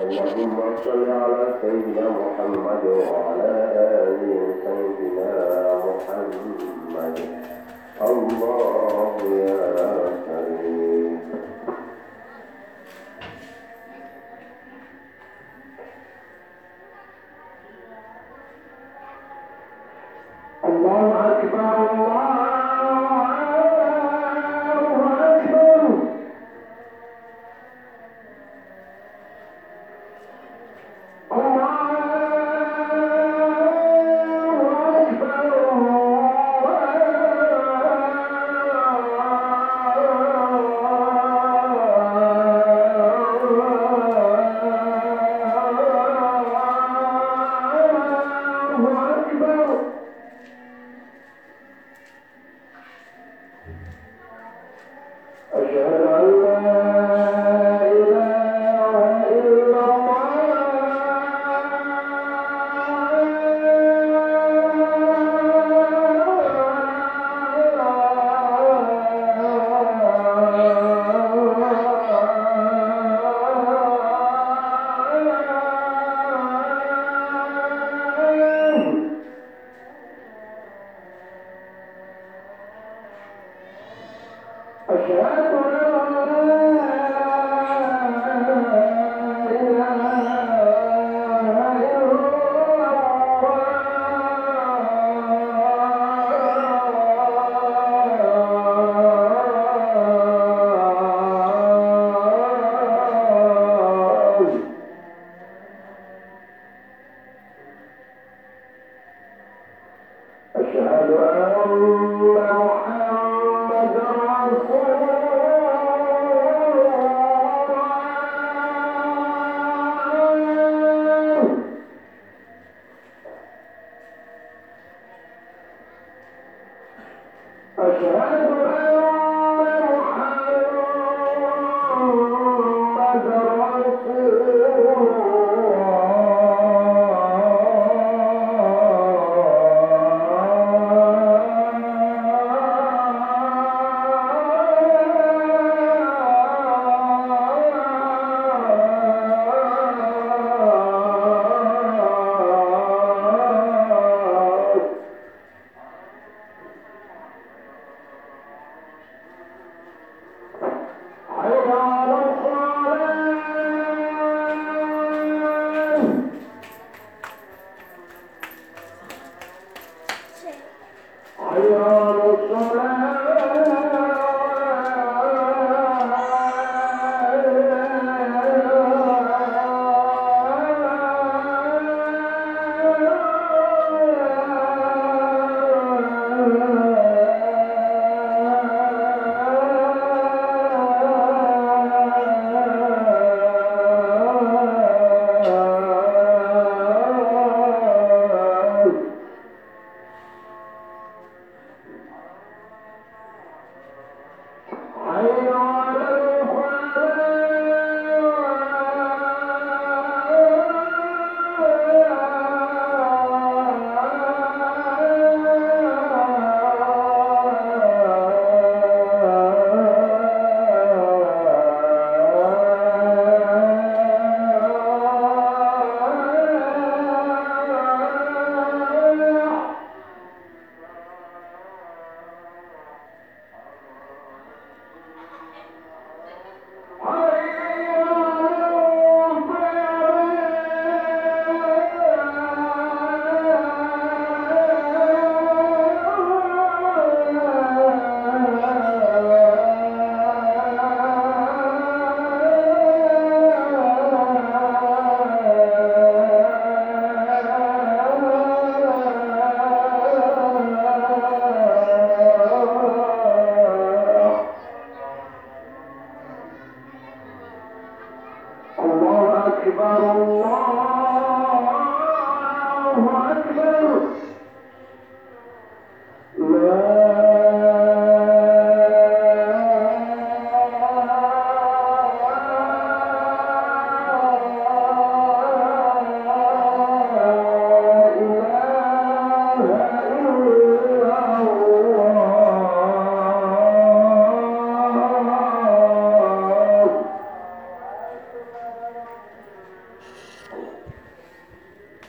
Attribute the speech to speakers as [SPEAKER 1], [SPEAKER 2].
[SPEAKER 1] اللهم صل على سيدنا محمد وعلى آل سيدنا محمد. Claro, يا رسول